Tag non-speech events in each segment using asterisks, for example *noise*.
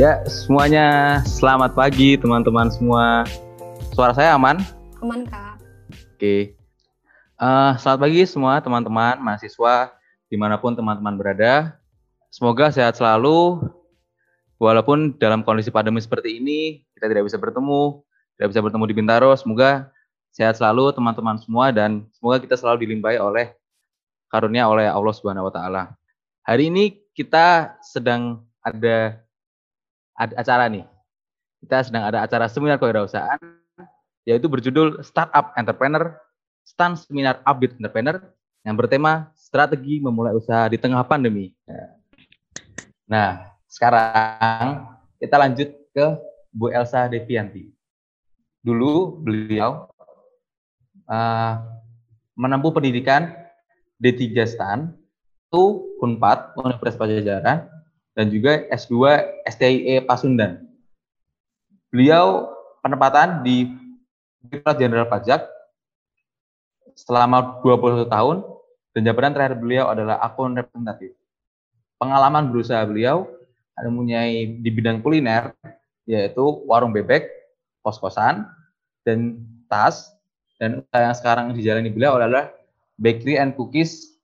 Ya, semuanya selamat pagi teman-teman semua. Suara saya aman? Aman, Kak. Oke. Uh, selamat pagi semua teman-teman mahasiswa di mana pun teman-teman berada. Semoga sehat selalu. Walaupun dalam kondisi pandemi seperti ini kita tidak bisa bertemu, tidak bisa bertemu di Bintaro. Semoga sehat selalu teman-teman semua dan semoga kita selalu dilimpahi oleh karunia oleh Allah Subhanahu wa taala. Hari ini kita sedang ada ada acara nih. Kita sedang ada acara seminar kewirausahaan yaitu berjudul Startup Entrepreneur Stand Seminar Update Entrepreneur yang bertema strategi memulai usaha di tengah pandemi. Nah, sekarang kita lanjut ke Bu Elsa Devianti. Dulu beliau uh, menempuh pendidikan D3 STAN, itu Unpad, Universitas Pajajaran, dan juga S2 STIE Pasundan. Beliau penempatan di Direktorat Jenderal Pajak selama 21 tahun dan jabatan terakhir beliau adalah akun representatif. Pengalaman berusaha beliau ada mempunyai di bidang kuliner yaitu warung bebek, kos-kosan, dan tas dan usaha yang sekarang dijalani beliau adalah bakery and cookies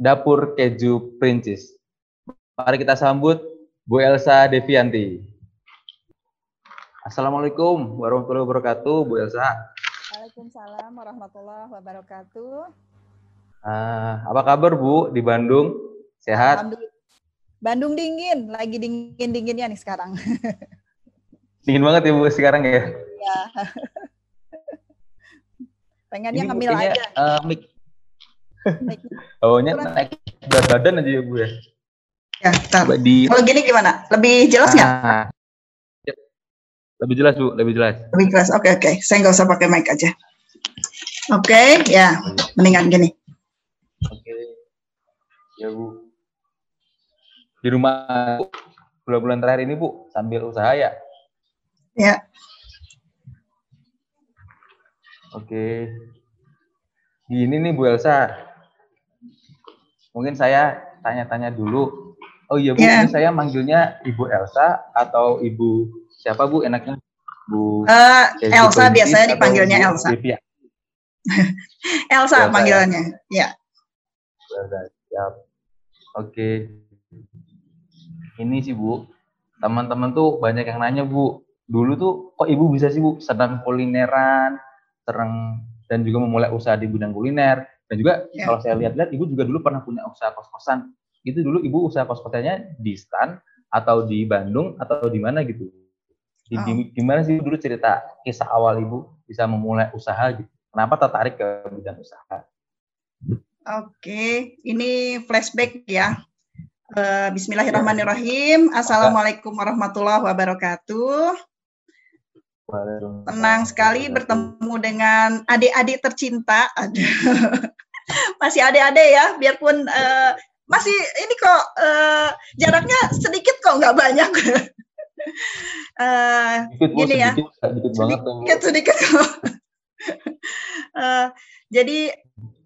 dapur keju Princess. Mari kita sambut Bu Elsa Devianti. Assalamualaikum warahmatullahi wabarakatuh, Bu Elsa. Waalaikumsalam warahmatullahi wabarakatuh. Uh, apa kabar Bu di Bandung? Sehat? Bandung dingin, lagi dingin-dinginnya nih sekarang. *laughs* dingin banget ya Bu sekarang ya? Iya. *laughs* Pengennya ngemil aja. Uh, mic. Bawanya naik berat badan aja ya Bu ya? Ya, Di... Kalau gini gimana? Lebih jelas nggak? Ah, lebih jelas bu, lebih jelas. Lebih jelas. Oke okay, oke, okay. saya nggak usah pakai mic aja. Oke, okay, ya, mendingan gini. Oke, okay. ya bu. Di rumah bulan-bulan terakhir ini bu, sambil usaha ya? Ya. Oke. Gini nih Bu Elsa. Mungkin saya tanya-tanya dulu Oh iya Bu, yeah. ini saya manggilnya Ibu Elsa atau Ibu siapa Bu enaknya? Bu uh, Elsa biasanya dipanggilnya Bu Elsa. *laughs* Elsa, Elsa panggilannya. Ya. Siap. Oke. Ini sih Bu, teman-teman tuh banyak yang nanya Bu, dulu tuh kok Ibu bisa sih Bu sedang kulineran, serang dan juga memulai usaha di bidang kuliner dan juga yeah. kalau saya lihat-lihat Ibu juga dulu pernah punya usaha kos-kosan itu dulu ibu usaha kos-kosannya di Stan atau di Bandung atau di mana gitu? Di, oh. di, gimana sih dulu cerita kisah awal ibu bisa memulai usaha gitu? Kenapa tertarik ke bidang usaha? Oke, ini flashback ya. Uh, Bismillahirrahmanirrahim. Assalamualaikum warahmatullahi wabarakatuh. Tenang sekali bertemu dengan adik-adik tercinta. *laughs* Masih adik-adik ya, biarpun uh, masih ini kok uh, jaraknya sedikit kok nggak banyak. *laughs* uh, gini ya, sedikit, sedikit, sedikit kok. uh, *laughs* jadi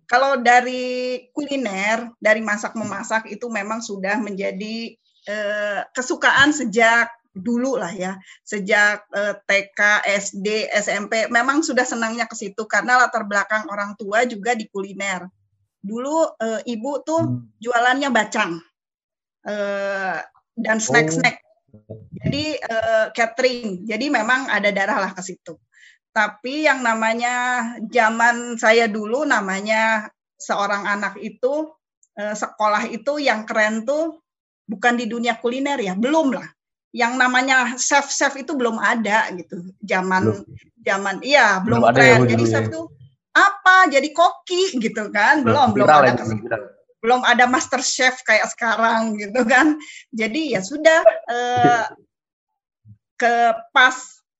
kalau dari kuliner, dari masak memasak itu memang sudah menjadi uh, kesukaan sejak dulu lah ya, sejak uh, TK, SD, SMP, memang sudah senangnya ke situ karena latar belakang orang tua juga di kuliner dulu uh, ibu tuh hmm. jualannya bacang uh, dan snack-snack. Oh. Jadi uh, catering. Jadi memang ada darah lah ke situ. Tapi yang namanya zaman saya dulu namanya seorang anak itu uh, sekolah itu yang keren tuh bukan di dunia kuliner ya, belum lah. Yang namanya chef chef itu belum ada gitu. Zaman belum. zaman iya belum, belum keren. Jadi chef tuh apa? Jadi koki gitu kan? Belum belum, ada ya, belum ada master chef kayak sekarang gitu kan? Jadi ya sudah eh, ke pas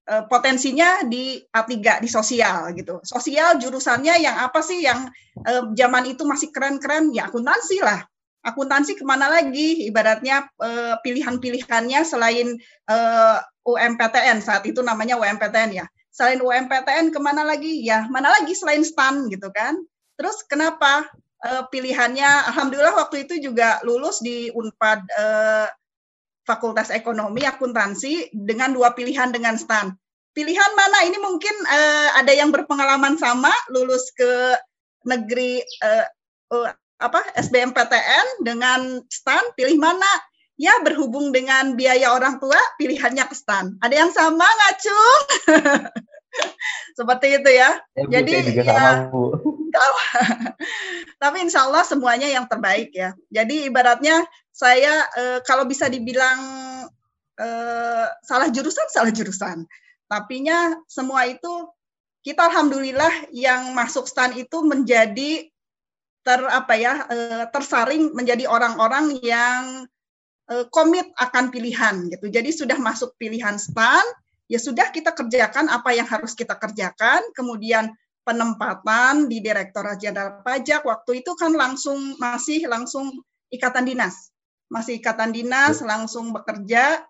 eh, potensinya di A3 di sosial gitu. Sosial jurusannya yang apa sih? Yang eh, zaman itu masih keren-keren? Ya akuntansi lah. Akuntansi ke mana lagi? Ibaratnya eh, pilihan-pilihannya selain eh, UMPTN saat itu namanya UMPTN ya selain UMPTN ke mana lagi? Ya mana lagi selain STAN gitu kan? Terus kenapa e, pilihannya? Alhamdulillah waktu itu juga lulus di Unpad e, Fakultas Ekonomi Akuntansi dengan dua pilihan dengan STAN. Pilihan mana ini mungkin uh, ada yang berpengalaman sama lulus ke negeri uh, uh, apa SBMPTN dengan STAN pilih mana? Ya berhubung dengan biaya orang tua pilihannya ke STAN. Ada yang sama nggak Cung? *laughs* Seperti itu ya. ya Jadi juga ya, sama, Bu. *laughs* tapi insya Allah semuanya yang terbaik ya. Jadi ibaratnya saya e, kalau bisa dibilang e, salah jurusan salah jurusan. Tapinya semua itu kita alhamdulillah yang masuk stan itu menjadi ter apa ya e, tersaring menjadi orang-orang yang komit akan pilihan gitu. Jadi sudah masuk pilihan stan ya sudah kita kerjakan apa yang harus kita kerjakan, kemudian penempatan di Direktorat Jenderal Pajak waktu itu kan langsung masih langsung ikatan dinas, masih ikatan dinas ya. langsung bekerja,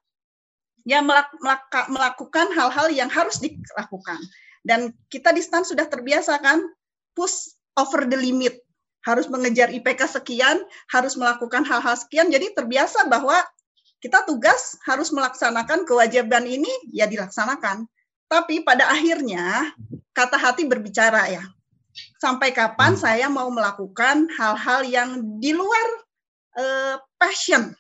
ya melak, melak, melakukan hal-hal yang harus dilakukan. Dan kita di STAN sudah terbiasa kan push over the limit, harus mengejar IPK sekian, harus melakukan hal-hal sekian, jadi terbiasa bahwa kita tugas harus melaksanakan kewajiban ini ya dilaksanakan. Tapi pada akhirnya kata hati berbicara ya. Sampai kapan hmm. saya mau melakukan hal-hal yang di luar uh, passion.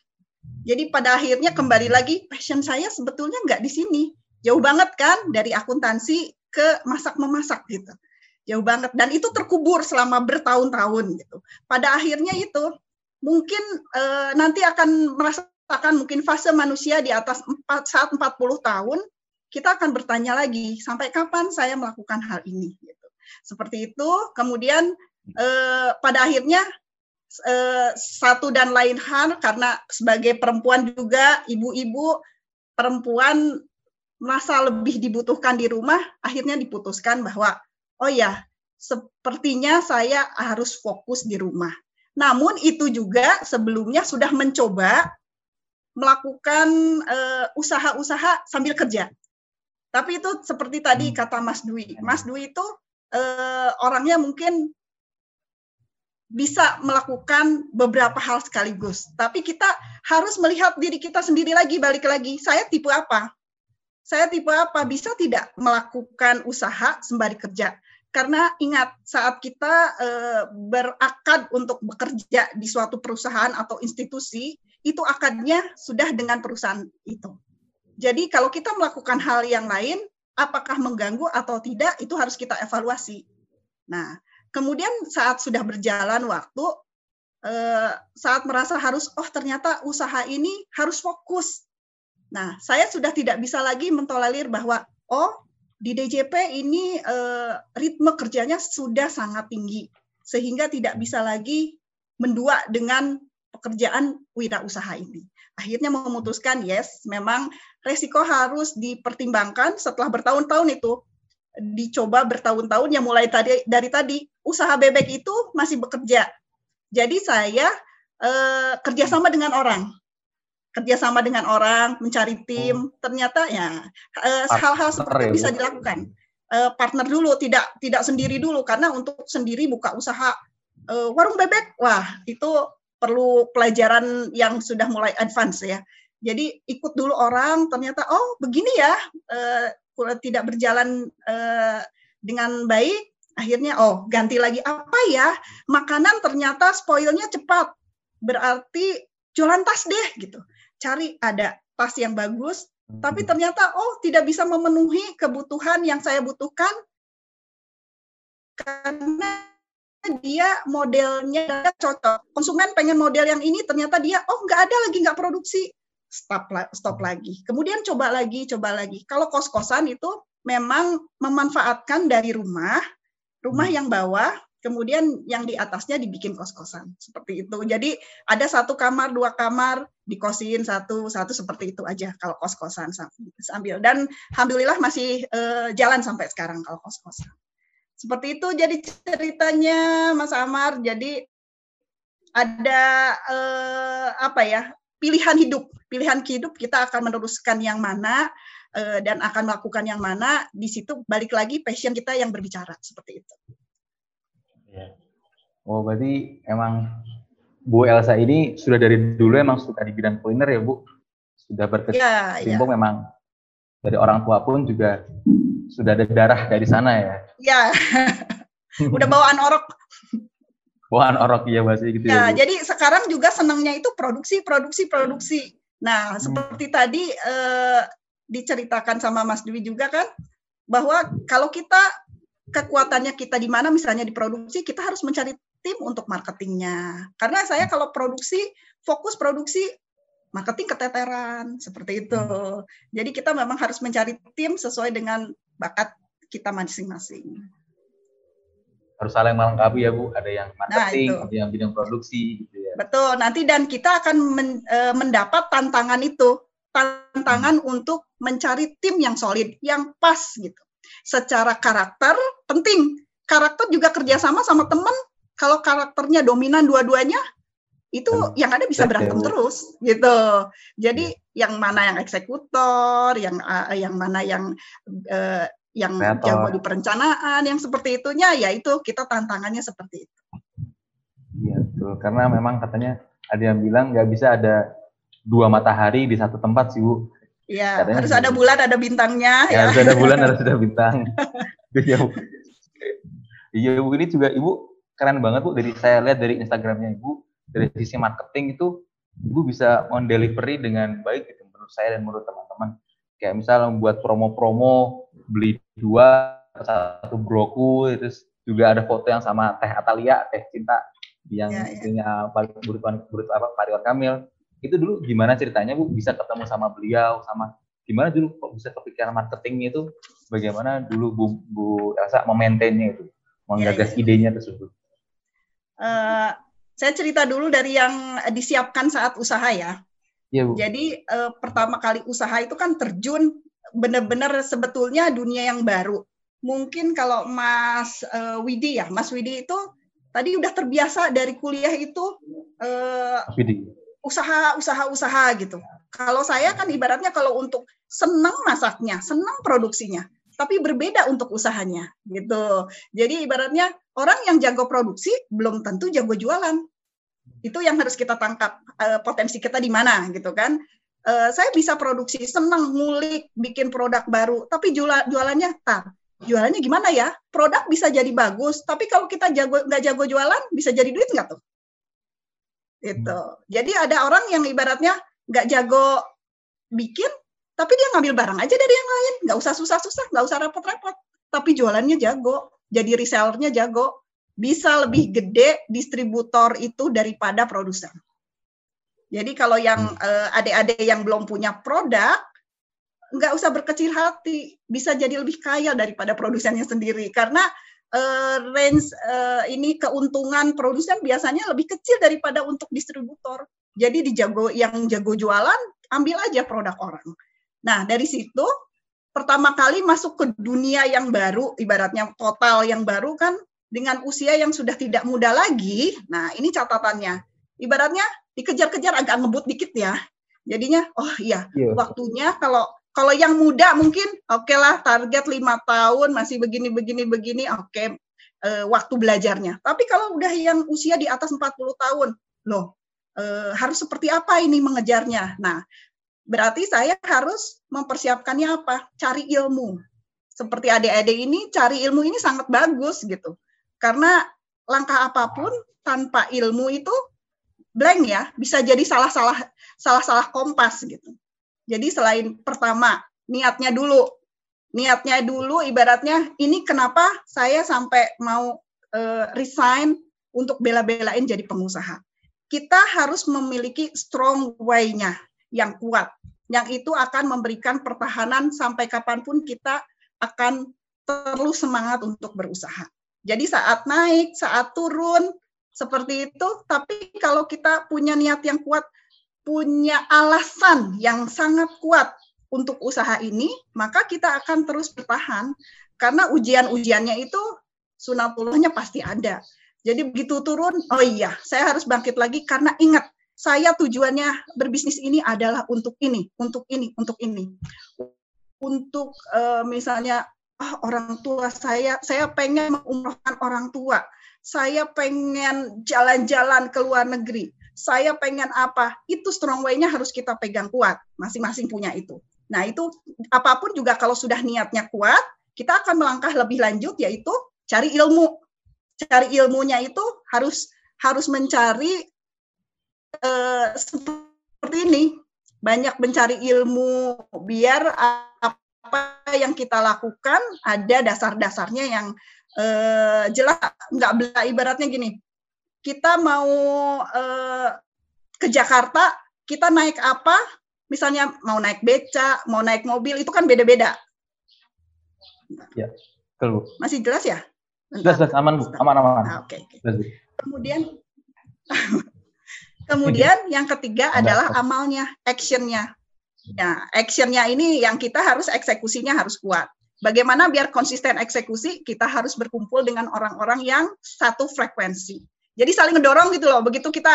Jadi pada akhirnya kembali lagi passion saya sebetulnya nggak di sini. Jauh banget kan dari akuntansi ke masak memasak gitu. Jauh banget dan itu terkubur selama bertahun-tahun gitu. Pada akhirnya itu mungkin uh, nanti akan merasa akan mungkin fase manusia di atas 4, saat 40 tahun, kita akan bertanya lagi, sampai kapan saya melakukan hal ini? Gitu. Seperti itu, kemudian eh, pada akhirnya eh, satu dan lain hal, karena sebagai perempuan juga, ibu-ibu, perempuan merasa lebih dibutuhkan di rumah, akhirnya diputuskan bahwa, oh ya, sepertinya saya harus fokus di rumah. Namun itu juga sebelumnya sudah mencoba melakukan uh, usaha-usaha sambil kerja. Tapi itu seperti tadi hmm. kata Mas Dwi. Mas Dwi itu uh, orangnya mungkin bisa melakukan beberapa hal sekaligus. Tapi kita harus melihat diri kita sendiri lagi, balik lagi. Saya tipe apa? Saya tipe apa? Bisa tidak melakukan usaha sembari kerja? Karena ingat, saat kita e, berakad untuk bekerja di suatu perusahaan atau institusi, itu akadnya sudah dengan perusahaan itu. Jadi kalau kita melakukan hal yang lain, apakah mengganggu atau tidak, itu harus kita evaluasi. Nah, kemudian saat sudah berjalan waktu, eh, saat merasa harus, oh ternyata usaha ini harus fokus. Nah, saya sudah tidak bisa lagi mentolerir bahwa, oh di DJP ini eh, ritme kerjanya sudah sangat tinggi, sehingga tidak bisa lagi mendua dengan pekerjaan wirausaha ini. Akhirnya memutuskan, yes, memang resiko harus dipertimbangkan setelah bertahun-tahun itu dicoba bertahun-tahun ya mulai tadi dari tadi usaha bebek itu masih bekerja. Jadi saya eh, kerjasama dengan orang, kerjasama dengan orang, mencari tim. Hmm. Ternyata ya eh, hal-hal seperti ya, bisa dilakukan. Eh, partner dulu, tidak tidak sendiri dulu karena untuk sendiri buka usaha eh, warung bebek, wah itu perlu pelajaran yang sudah mulai advance ya. Jadi ikut dulu orang, ternyata oh begini ya, uh, tidak berjalan uh, dengan baik, akhirnya oh ganti lagi apa ya makanan ternyata spoilnya cepat, berarti jualan tas deh gitu. Cari ada tas yang bagus, tapi hmm. ternyata oh tidak bisa memenuhi kebutuhan yang saya butuhkan karena dia modelnya cocok. Konsumen pengen model yang ini, ternyata dia oh nggak ada lagi nggak produksi, stop stop lagi. Kemudian coba lagi, coba lagi. Kalau kos kosan itu memang memanfaatkan dari rumah, rumah hmm. yang bawah, kemudian yang di atasnya dibikin kos kosan seperti itu. Jadi ada satu kamar, dua kamar dikosin satu satu seperti itu aja kalau kos kosan sambil dan alhamdulillah masih uh, jalan sampai sekarang kalau kos kosan. Seperti itu jadi ceritanya Mas Amar. Jadi ada eh, apa ya pilihan hidup, pilihan hidup kita akan meneruskan yang mana eh, dan akan melakukan yang mana. Di situ balik lagi passion kita yang berbicara seperti itu. Ya. Oh berarti emang Bu Elsa ini sudah dari dulu emang suka di bidang kuliner ya Bu? sudah berkecimpung ya, ya. memang dari orang tua pun juga sudah ada darah dari sana ya. Iya. *laughs* Udah bawaan orok. bawaan orok ya masih gitu ya. ya jadi sekarang juga senangnya itu produksi, produksi, produksi. Nah, hmm. seperti tadi eh, diceritakan sama Mas Dwi juga kan bahwa kalau kita kekuatannya kita di mana misalnya di produksi, kita harus mencari tim untuk marketingnya. Karena saya kalau produksi fokus produksi marketing keteteran seperti itu. Hmm. Jadi kita memang harus mencari tim sesuai dengan bakat kita masing-masing. Harus saling melengkapi ya Bu. Ada yang nah, marketing, nah, ada yang bidang produksi gitu ya. Betul. Nanti dan kita akan men, e, mendapat tantangan itu, tantangan hmm. untuk mencari tim yang solid, yang pas gitu. Secara karakter penting. Karakter juga kerjasama sama teman. Kalau karakternya dominan dua-duanya, itu hmm. yang ada bisa berantem terus gitu. Jadi ya. yang mana yang eksekutor, yang uh, yang mana yang uh, yang Kreator. jago di perencanaan, yang seperti itunya ya itu kita tantangannya seperti itu. Iya betul, karena memang katanya ada yang bilang nggak bisa ada dua matahari di satu tempat sih Bu. Iya, harus ada bulan, ada bintangnya. Ya, ya. harus ada bulan, harus ada bintang. *laughs* Iya Bu. Iya Bu, ini juga Ibu keren banget Bu dari saya lihat dari Instagramnya Ibu dari sisi marketing itu ibu bisa mendelivery dengan baik gitu menurut saya dan menurut teman-teman kayak misal membuat promo-promo beli dua satu broku terus juga ada foto yang sama teh Atalia teh cinta yang ya, istrinya ya. Burut, Burut apa Pariwan Kamil itu dulu gimana ceritanya bu bisa ketemu sama beliau sama gimana dulu kok bisa kepikiran marketingnya itu bagaimana dulu bu bu Elsa memaintainnya itu menggagas ya, ya. idenya tersebut uh, saya cerita dulu dari yang disiapkan saat usaha ya. ya Bu. Jadi eh, pertama kali usaha itu kan terjun benar-benar sebetulnya dunia yang baru. Mungkin kalau Mas eh, Widi ya, Mas Widi itu tadi udah terbiasa dari kuliah itu eh, usaha usaha usaha gitu. Kalau saya kan ibaratnya kalau untuk senang masaknya, senang produksinya, tapi berbeda untuk usahanya gitu. Jadi ibaratnya orang yang jago produksi belum tentu jago jualan. Itu yang harus kita tangkap uh, potensi kita di mana gitu kan. Uh, saya bisa produksi, senang ngulik, bikin produk baru, tapi jualan jualannya tar. Jualannya gimana ya? Produk bisa jadi bagus, tapi kalau kita jago nggak jago jualan, bisa jadi duit nggak tuh? Itu. Jadi ada orang yang ibaratnya nggak jago bikin, tapi dia ngambil barang aja dari yang lain, nggak usah susah-susah, nggak usah repot-repot, tapi jualannya jago, jadi resellernya jago, bisa lebih gede distributor itu daripada produsen. Jadi kalau yang uh, adik-adik yang belum punya produk, nggak usah berkecil hati, bisa jadi lebih kaya daripada produsennya sendiri. Karena uh, range uh, ini keuntungan produsen biasanya lebih kecil daripada untuk distributor. Jadi di jago yang jago jualan, ambil aja produk orang. Nah, dari situ pertama kali masuk ke dunia yang baru, ibaratnya total yang baru kan dengan usia yang sudah tidak muda lagi. Nah, ini catatannya. Ibaratnya dikejar-kejar agak ngebut dikit ya. Jadinya, oh iya, yeah. waktunya kalau kalau yang muda mungkin oke okay lah target lima tahun masih begini begini begini oke okay, uh, waktu belajarnya. Tapi kalau udah yang usia di atas 40 tahun, loh uh, harus seperti apa ini mengejarnya? Nah, Berarti saya harus mempersiapkannya apa? Cari ilmu. Seperti adik-adik ini cari ilmu ini sangat bagus gitu. Karena langkah apa pun tanpa ilmu itu blank ya, bisa jadi salah-salah salah-salah kompas gitu. Jadi selain pertama niatnya dulu, niatnya dulu ibaratnya ini kenapa saya sampai mau uh, resign untuk bela-belain jadi pengusaha. Kita harus memiliki strong way-nya yang kuat, yang itu akan memberikan pertahanan sampai kapan pun kita akan terus semangat untuk berusaha. Jadi saat naik, saat turun, seperti itu. Tapi kalau kita punya niat yang kuat, punya alasan yang sangat kuat untuk usaha ini, maka kita akan terus bertahan. Karena ujian-ujiannya itu sunatullahnya pasti ada. Jadi begitu turun, oh iya, saya harus bangkit lagi karena ingat saya tujuannya berbisnis ini adalah untuk ini, untuk ini, untuk ini. Untuk uh, misalnya oh, orang tua saya, saya pengen mengumrohkan orang tua. Saya pengen jalan-jalan ke luar negeri. Saya pengen apa, itu strong way-nya harus kita pegang kuat, masing-masing punya itu. Nah, itu apa pun juga kalau sudah niatnya kuat, kita akan melangkah lebih lanjut yaitu cari ilmu. Cari ilmunya itu harus harus mencari uh, seperti ini, banyak mencari ilmu biar apa yang kita lakukan ada dasar-dasarnya yang uh, jelas nggak bela ibaratnya gini kita mau uh, ke Jakarta kita naik apa? Misalnya mau naik beca mau naik mobil itu kan beda-beda. Ya kalau masih jelas ya? Jelas jelas. Aman bu. Aman aman. Ah, oke okay, okay. kemudian *laughs* kemudian yang ketiga adalah amalnya actionnya. Ya, actionnya ini yang kita harus eksekusinya harus kuat. Bagaimana biar konsisten eksekusi, kita harus berkumpul dengan orang-orang yang satu frekuensi. Jadi saling ngedorong gitu loh. Begitu kita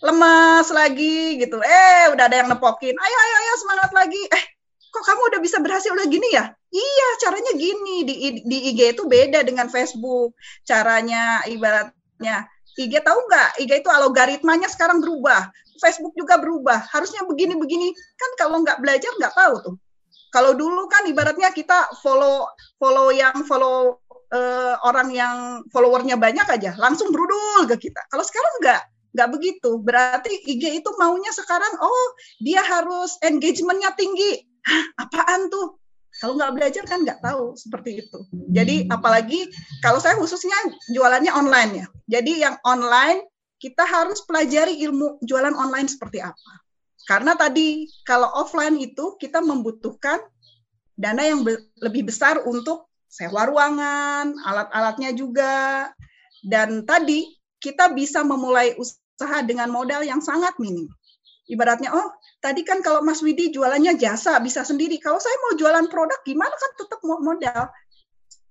lemas lagi gitu, eh udah ada yang nepokin, ayo ayo ayo semangat lagi. Eh kok kamu udah bisa berhasil udah gini ya? Iya caranya gini di di IG itu beda dengan Facebook. Caranya ibaratnya IG tahu nggak? IG itu algoritmanya sekarang berubah. Facebook juga berubah. Harusnya begini-begini. Kan kalau nggak belajar nggak tahu tuh. Kalau dulu kan ibaratnya kita follow follow yang follow uh, orang yang followernya banyak aja, langsung berudul ke kita. Kalau sekarang nggak, nggak begitu. Berarti IG itu maunya sekarang, oh dia harus engagementnya tinggi. Hah, apaan tuh? Kalau nggak belajar kan nggak tahu seperti itu. Jadi apalagi kalau saya khususnya jualannya online ya. Jadi yang online kita harus pelajari ilmu jualan online seperti apa. Karena tadi kalau offline itu kita membutuhkan dana yang lebih besar untuk sewa ruangan, alat-alatnya juga. Dan tadi kita bisa memulai usaha dengan modal yang sangat minim. Ibaratnya, oh tadi kan kalau Mas Widi jualannya jasa bisa sendiri. Kalau saya mau jualan produk gimana kan tetap modal.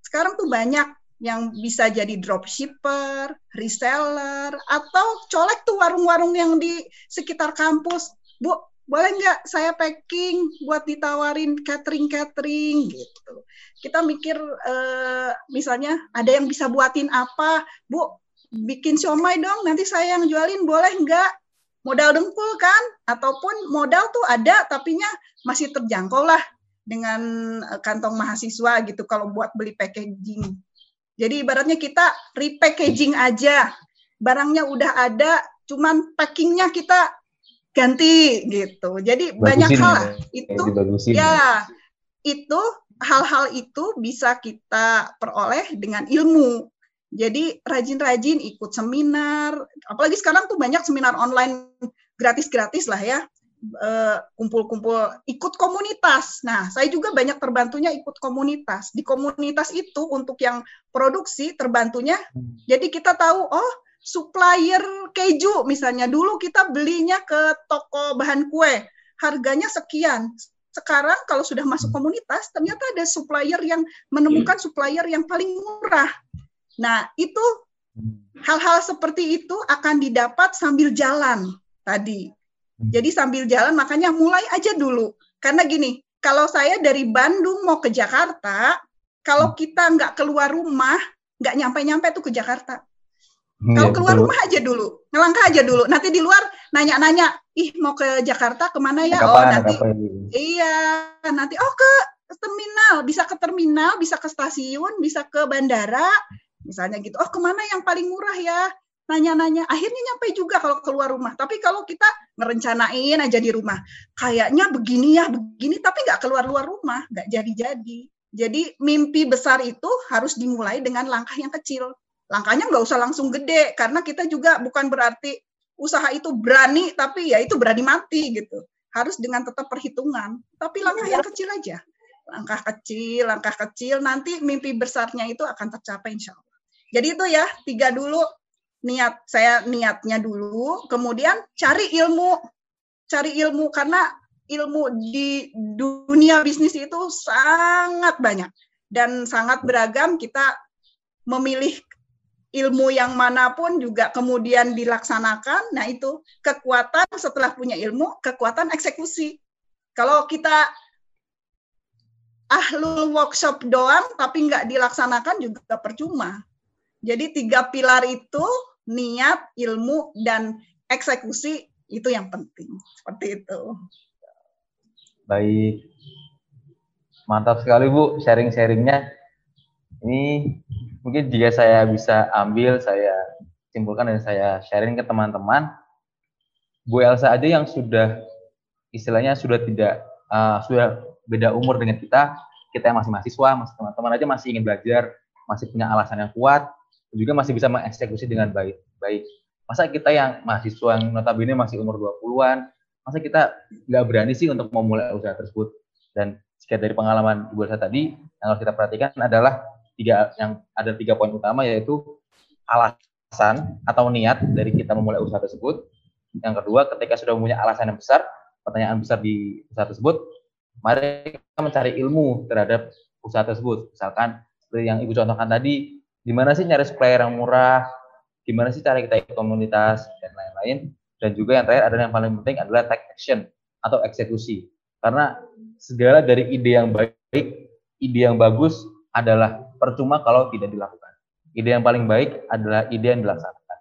Sekarang tuh banyak yang bisa jadi dropshipper, reseller, atau colek tuh warung-warung yang di sekitar kampus. Bu, boleh nggak saya packing buat ditawarin catering-catering gitu. Kita mikir eh, misalnya ada yang bisa buatin apa, Bu, bikin siomay dong, nanti saya yang jualin boleh nggak? Modal dengkul kan? Ataupun modal tuh ada, tapinya masih terjangkau lah dengan eh, kantong mahasiswa gitu kalau buat beli packaging jadi ibaratnya kita repackaging aja. Barangnya udah ada, cuman packingnya kita ganti gitu. Jadi Bagusin banyak hal ya. itu ya itu hal-hal itu bisa kita peroleh dengan ilmu. Jadi rajin-rajin ikut seminar, apalagi sekarang tuh banyak seminar online gratis-gratis lah ya. Eh, kumpul-kumpul ikut komunitas. Nah, saya juga banyak terbantunya ikut komunitas. Di komunitas itu untuk yang produksi terbantunya. Jadi kita tahu oh supplier keju misalnya dulu kita belinya ke toko bahan kue harganya sekian. Sekarang kalau sudah masuk komunitas ternyata ada supplier yang menemukan supplier yang paling murah. Nah, itu hal-hal seperti itu akan didapat sambil jalan tadi Hmm. Jadi sambil jalan makanya mulai aja dulu. Karena gini, kalau saya dari Bandung mau ke Jakarta, kalau hmm. kita nggak keluar rumah, nggak nyampe-nyampe tuh ke Jakarta. Kalau keluar betul. rumah aja dulu, ngelangkah aja dulu. Nanti di luar nanya-nanya, ih mau ke Jakarta ke mana ya? Kapan, oh nanti, iya nanti oh ke terminal, bisa ke terminal, bisa ke stasiun, bisa ke bandara, misalnya gitu. Oh ke mana yang paling murah ya? nanya-nanya akhirnya nyampe juga kalau keluar rumah tapi kalau kita ngerencanain aja di rumah kayaknya begini ya begini tapi nggak keluar luar rumah nggak jadi-jadi jadi mimpi besar itu harus dimulai dengan langkah yang kecil langkahnya nggak usah langsung gede karena kita juga bukan berarti usaha itu berani tapi ya itu berani mati gitu. Harus dengan tetap perhitungan. Tapi langkah yang kecil aja. Langkah kecil langkah kecil nanti mimpi besarnya itu akan tercapai insya Allah. Jadi itu ya tiga dulu. Niat saya niatnya dulu, kemudian cari ilmu, cari ilmu karena ilmu di dunia bisnis itu sangat banyak. Dan sangat beragam. Kita memilih ilmu yang mana pun juga kemudian dilaksanakan. Nah itu kekuatan setelah punya ilmu, kekuatan eksekusi. Kalau kita ahlul workshop doang tapi nggak dilaksanakan juga percuma. Jadi tiga pilar itu niat, ilmu, dan eksekusi itu yang penting. Seperti itu. Baik. Mantap sekali Bu sharing-sharingnya. Ini mungkin jika saya bisa ambil, saya simpulkan dan saya sharing ke teman-teman. Bu Elsa aja yang sudah istilahnya sudah tidak uh, sudah beda umur dengan kita, kita yang masih mahasiswa, masih teman-teman aja masih ingin belajar, masih punya alasan yang kuat, juga masih bisa mengeksekusi dengan baik. Baik. Masa kita yang mahasiswa yang notabene masih umur 20-an, masa kita nggak berani sih untuk memulai usaha tersebut? Dan jika dari pengalaman Ibu Elsa tadi, yang harus kita perhatikan adalah tiga yang ada tiga poin utama yaitu alasan atau niat dari kita memulai usaha tersebut. Yang kedua, ketika sudah mempunyai alasan yang besar, pertanyaan besar di usaha tersebut, mari kita mencari ilmu terhadap usaha tersebut. Misalkan seperti yang Ibu contohkan tadi, gimana sih nyari supplier yang murah, gimana sih cara kita ikut komunitas, dan lain-lain. Dan juga yang terakhir adalah yang paling penting adalah take action atau eksekusi. Karena segala dari ide yang baik, ide yang bagus adalah percuma kalau tidak dilakukan. Ide yang paling baik adalah ide yang dilaksanakan.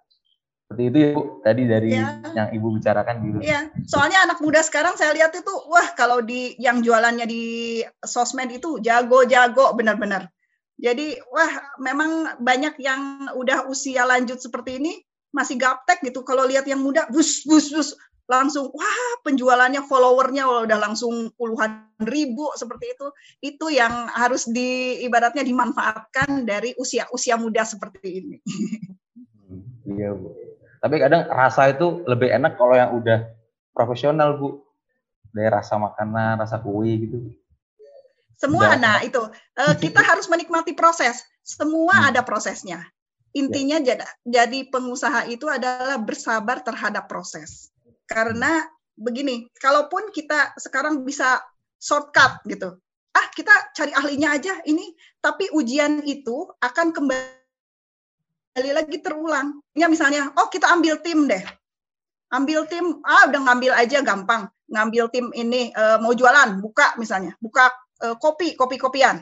Seperti itu Ibu tadi dari ya. yang Ibu bicarakan dulu. Iya, soalnya anak muda sekarang saya lihat itu wah kalau di yang jualannya di sosmed itu jago-jago benar-benar. Jadi wah memang banyak yang udah usia lanjut seperti ini masih gaptek gitu. Kalau lihat yang muda bus bus bus langsung wah penjualannya followernya udah langsung puluhan ribu seperti itu. Itu yang harus di ibaratnya dimanfaatkan dari usia-usia muda seperti ini. Iya, Bu. Tapi kadang rasa itu lebih enak kalau yang udah profesional, Bu. Dari rasa makanan, rasa kue gitu. Semua, udah. nah itu. Uh, kita harus menikmati proses. Semua hmm. ada prosesnya. Intinya ya. jadi pengusaha itu adalah bersabar terhadap proses. Karena begini, kalaupun kita sekarang bisa shortcut gitu, ah kita cari ahlinya aja ini, tapi ujian itu akan kembali lagi terulang. Ya misalnya, oh kita ambil tim deh. Ambil tim, ah udah ngambil aja gampang. Ngambil tim ini uh, mau jualan, buka misalnya, buka uh, kopi, kopi-kopian.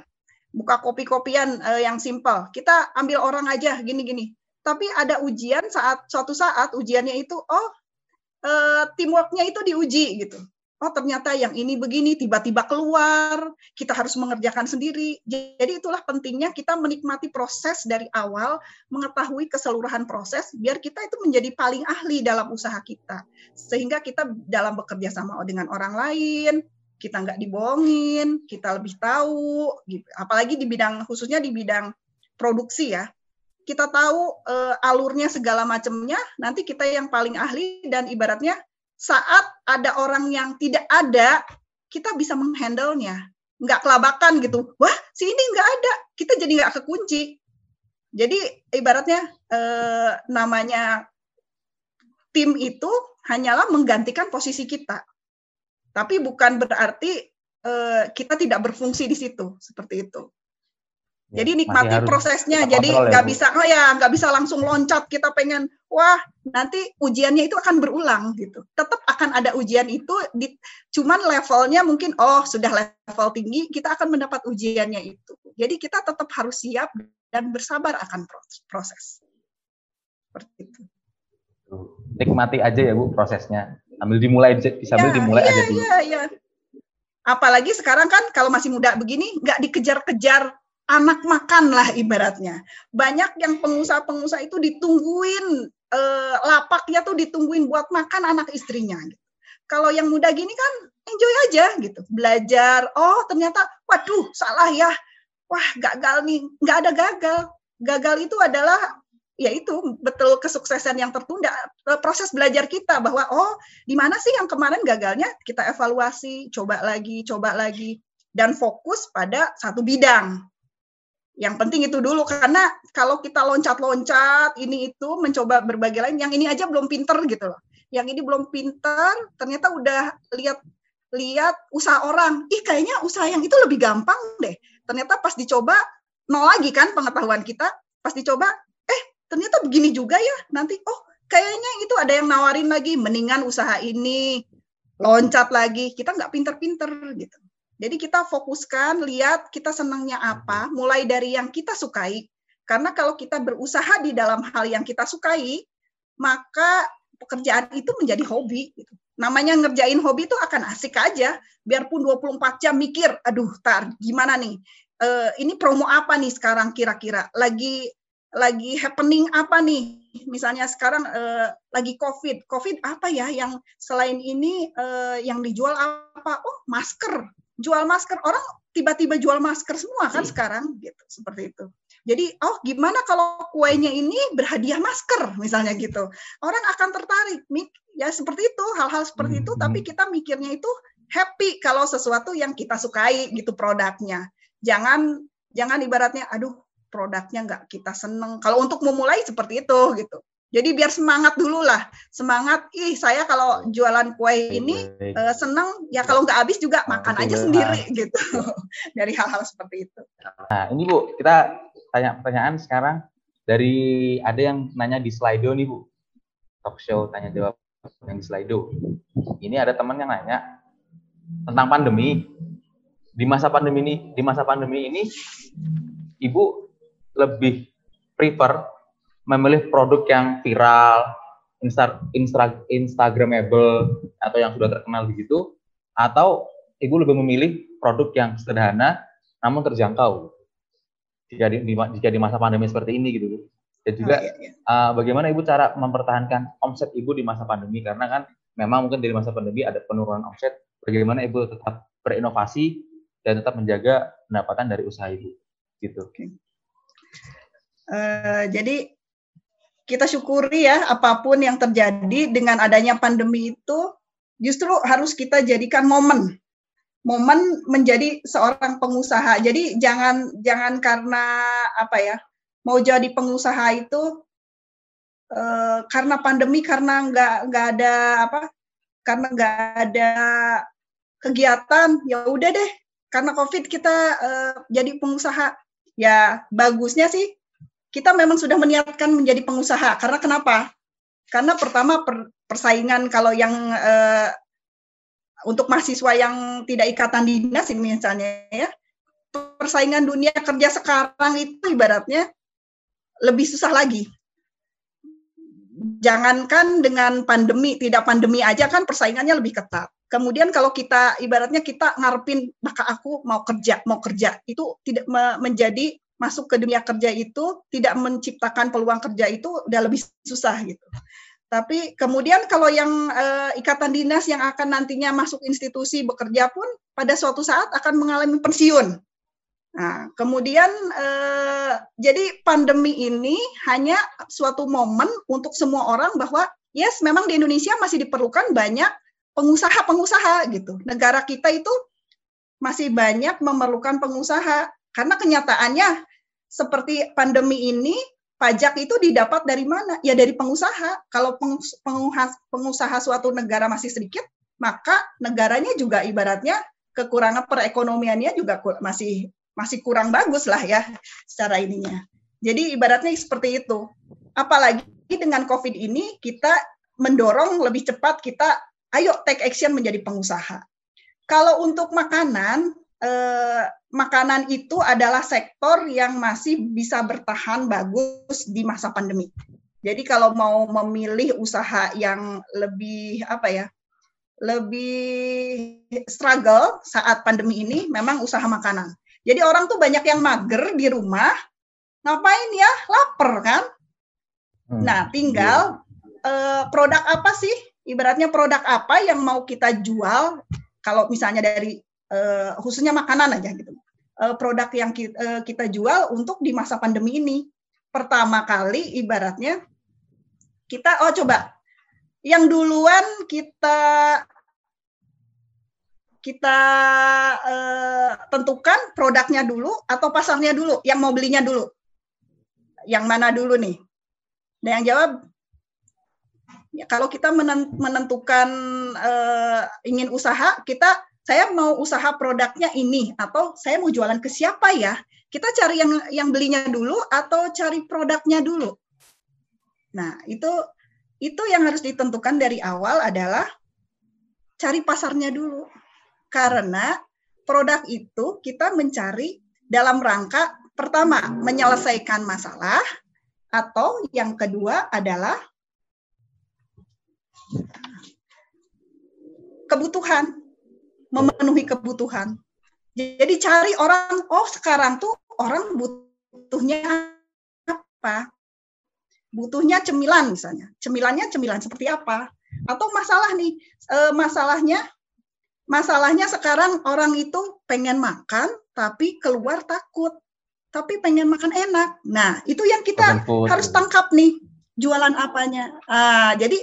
Buka kopi-kopian uh, yang simple. Kita ambil orang aja gini-gini. Tapi ada ujian saat suatu saat ujiannya itu oh uh, teamworknya itu diuji gitu oh ternyata yang ini begini tiba-tiba keluar, kita harus mengerjakan sendiri. Jadi itulah pentingnya kita menikmati proses dari awal, mengetahui keseluruhan proses biar kita itu menjadi paling ahli dalam usaha kita. Sehingga kita dalam bekerja sama dengan orang lain, kita nggak dibohongin, kita lebih tahu, gitu. apalagi di bidang khususnya di bidang produksi ya. Kita tahu uh, alurnya segala macamnya, nanti kita yang paling ahli dan ibaratnya saat ada orang yang tidak ada, kita bisa menghandle-nya. Nggak kelabakan gitu. Wah, si ini nggak ada. Kita jadi nggak kekunci. Jadi ibaratnya eh, namanya tim itu hanyalah menggantikan posisi kita. Tapi bukan berarti eh, kita tidak berfungsi di situ. Seperti itu. Ya, jadi nikmati prosesnya. Jadi ya, nggak ya, bisa, oh ya nggak bisa langsung loncat. Kita pengen, wah nanti ujiannya itu akan berulang gitu. Tetap akan ada ujian itu. Di, cuman levelnya mungkin, oh sudah level tinggi, kita akan mendapat ujiannya itu. Jadi kita tetap harus siap dan bersabar akan proses. Seperti itu. Nikmati aja ya bu prosesnya. Ambil dimulai, bisa ya, dimulai ya, aja dulu. Ya, ya. Apalagi sekarang kan kalau masih muda begini, nggak dikejar-kejar anak makan lah ibaratnya. Banyak yang pengusaha-pengusaha itu ditungguin eh, lapaknya tuh ditungguin buat makan anak istrinya. Gitu. Kalau yang muda gini kan enjoy aja gitu, belajar. Oh ternyata, waduh salah ya, wah gagal nih, nggak ada gagal. Gagal itu adalah ya itu betul kesuksesan yang tertunda eh, proses belajar kita bahwa oh di mana sih yang kemarin gagalnya kita evaluasi coba lagi coba lagi dan fokus pada satu bidang yang penting itu dulu karena kalau kita loncat-loncat ini itu mencoba berbagai lain yang ini aja belum pinter gitu loh. Yang ini belum pinter ternyata udah lihat lihat usaha orang. Ih kayaknya usaha yang itu lebih gampang deh. Ternyata pas dicoba nol lagi kan pengetahuan kita. Pas dicoba eh ternyata begini juga ya nanti oh kayaknya itu ada yang nawarin lagi mendingan usaha ini loncat lagi. Kita nggak pinter-pinter gitu jadi kita fokuskan, lihat kita senangnya apa, mulai dari yang kita sukai. Karena kalau kita berusaha di dalam hal yang kita sukai, maka pekerjaan itu menjadi hobi. Gitu. Namanya ngerjain hobi itu akan asik aja, biarpun 24 jam mikir, aduh, tar gimana nih? Uh, ini promo apa nih sekarang kira-kira? Lagi lagi happening apa nih? Misalnya sekarang uh, lagi COVID, COVID apa ya yang selain ini uh, yang dijual apa? Oh, masker. Jual masker. Orang tiba-tiba jual masker semua kan hmm. sekarang gitu, seperti itu. Jadi, oh gimana kalau kuenya ini berhadiah masker misalnya gitu. Orang akan tertarik. Ya seperti itu, hal-hal seperti itu, tapi hmm. kita mikirnya itu happy kalau sesuatu yang kita sukai gitu produknya. Jangan jangan ibaratnya aduh produknya nggak kita seneng. Kalau untuk memulai seperti itu gitu. Jadi biar semangat dulu lah, semangat. Ih saya kalau jualan kue ini uh, seneng, ya kalau nggak habis juga makan aja sendiri gitu. *laughs* Dari hal-hal seperti itu. Nah ini bu, kita tanya pertanyaan sekarang dari ada yang nanya di Slido nih Bu. Talk show tanya jawab yang di Slido. Ini ada teman yang nanya tentang pandemi. Di masa pandemi ini, di masa pandemi ini Ibu lebih prefer memilih produk yang viral, insta, insta, instagramable atau yang sudah terkenal begitu atau Ibu lebih memilih produk yang sederhana namun terjangkau. Jika di, jika di masa pandemi seperti ini gitu. Dan juga oh, iya, iya. Uh, bagaimana ibu cara mempertahankan omset ibu di masa pandemi? Karena kan memang mungkin dari masa pandemi ada penurunan omset. Bagaimana ibu tetap berinovasi dan tetap menjaga pendapatan dari usaha ibu? Gitu. Okay. uh, eh, jadi kita syukuri ya apa pun yang terjadi dengan adanya pandemi itu justru harus kita jadikan momen. Momen menjadi seorang pengusaha. Jadi jangan jangan karena apa ya mau jadi pengusaha itu eh, karena pandemi karena nggak nggak ada apa karena nggak ada kegiatan ya udah deh. Karena covid kita eh, jadi pengusaha. Ya bagusnya sih kita memang sudah meniatkan menjadi pengusaha. Karena kenapa? Karena pertama per, persaingan kalau yang eh, untuk mahasiswa yang tidak ikatan dinas ini misalnya ya persaingan dunia kerja sekarang itu ibaratnya lebih susah lagi. Jangankan dengan pandemi tidak pandemi aja kan persaingannya lebih ketat. Kemudian kalau kita ibaratnya kita ngarepin maka aku mau kerja mau kerja. Itu tidak menjadi masuk ke dunia kerja itu tidak menciptakan peluang kerja itu udah lebih susah gitu tapi kemudian kalau yang uh, ikatan dinas yang akan nantinya masuk institusi bekerja pun pada suatu saat akan mengalami pensiun. Nah, kemudian uh, jadi pandemi ini hanya suatu momen untuk semua orang bahwa yes memang di Indonesia masih diperlukan banyak pengusaha-pengusaha gitu. Negara kita itu masih banyak memerlukan pengusaha karena kenyataannya seperti pandemi ini pajak itu didapat dari mana? Ya dari pengusaha. Kalau pengusaha, suatu negara masih sedikit, maka negaranya juga ibaratnya kekurangan perekonomiannya juga masih masih kurang bagus lah ya secara ininya. Jadi ibaratnya seperti itu. Apalagi dengan COVID ini kita mendorong lebih cepat kita ayo take action menjadi pengusaha. Kalau untuk makanan eh, makanan itu adalah sektor yang masih bisa bertahan bagus di masa pandemi. Jadi kalau mau memilih usaha yang lebih apa ya, lebih struggle saat pandemi ini, memang usaha makanan. Jadi orang tuh banyak yang mager di rumah, ngapain ya, lapar kan? Hmm, nah, tinggal iya. eh, produk apa sih? Ibaratnya produk apa yang mau kita jual? Kalau misalnya dari uh, khususnya makanan aja gitu. Uh, produk yang kita, uh, eh, kita jual untuk di masa pandemi ini. Pertama kali ibaratnya kita oh coba yang duluan kita kita uh, tentukan produknya dulu atau pasarnya dulu, yang mau belinya dulu. Yang mana dulu nih? Dan yang jawab ya kalau kita menentukan uh, ingin usaha, kita saya mau usaha produknya ini atau saya mau jualan ke siapa ya? Kita cari yang yang belinya dulu atau cari produknya dulu. Nah, itu itu yang harus ditentukan dari awal adalah cari pasarnya dulu. Karena produk itu kita mencari dalam rangka pertama menyelesaikan masalah atau yang kedua adalah kebutuhan, memenuhi kebutuhan. Jadi cari orang, oh sekarang tuh orang butuhnya apa? Butuhnya cemilan misalnya. Cemilannya cemilan seperti apa? Atau masalah nih, e, masalahnya masalahnya sekarang orang itu pengen makan tapi keluar takut. Tapi pengen makan enak. Nah, itu yang kita harus tangkap nih jualan apanya. Ah, jadi.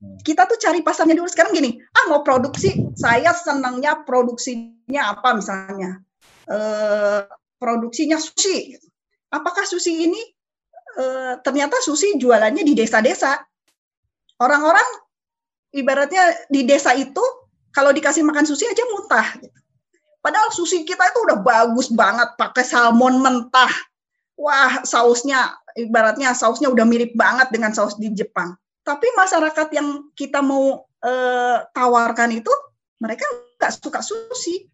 Kita tuh cari pasarnya dulu. Sekarang gini ah mau produksi saya senangnya produksinya apa misalnya? E, produksinya sushi. Apakah sushi ini e, ternyata sushi jualannya di desa-desa? Orang-orang ibaratnya di desa itu kalau dikasih makan sushi aja muntah gitu. padahal sushi kita itu udah bagus banget pakai salmon mentah. Wah sausnya ibaratnya sausnya udah mirip banget dengan saus di Jepang tapi masyarakat yang kita mau uh, tawarkan itu mereka nggak suka sushi.